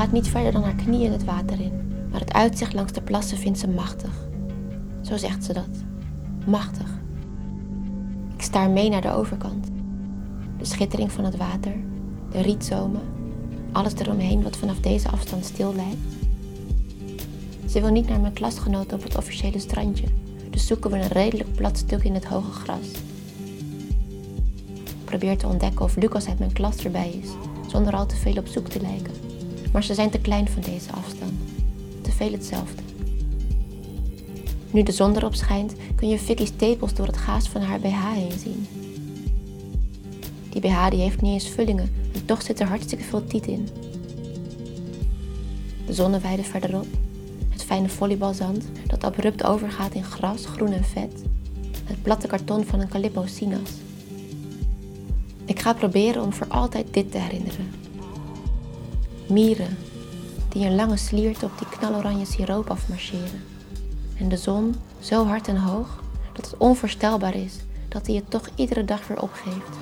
gaat niet verder dan haar knieën het water in, maar het uitzicht langs de plassen vindt ze machtig. Zo zegt ze dat. Machtig. Ik staar mee naar de overkant. De schittering van het water, de rietzomen, alles eromheen wat vanaf deze afstand stil lijkt. Ze wil niet naar mijn klasgenoten op het officiële strandje, dus zoeken we een redelijk plat stuk in het hoge gras. Probeer te ontdekken of Lucas uit mijn klas erbij is, zonder al te veel op zoek te lijken. Maar ze zijn te klein van deze afstand. Te veel hetzelfde. Nu de zon erop schijnt, kun je Vicky's tepels door het gaas van haar BH heen zien. Die BH die heeft niet eens vullingen en toch zit er hartstikke veel tiet in. De zonneweide verderop, het fijne volleybalzand dat abrupt overgaat in gras, groen en vet, het platte karton van een Calippo Sinas. Ik ga proberen om voor altijd dit te herinneren. Mieren die een lange sliert op die knaloranje siroop afmarcheren. En de zon zo hard en hoog dat het onvoorstelbaar is dat hij het toch iedere dag weer opgeeft.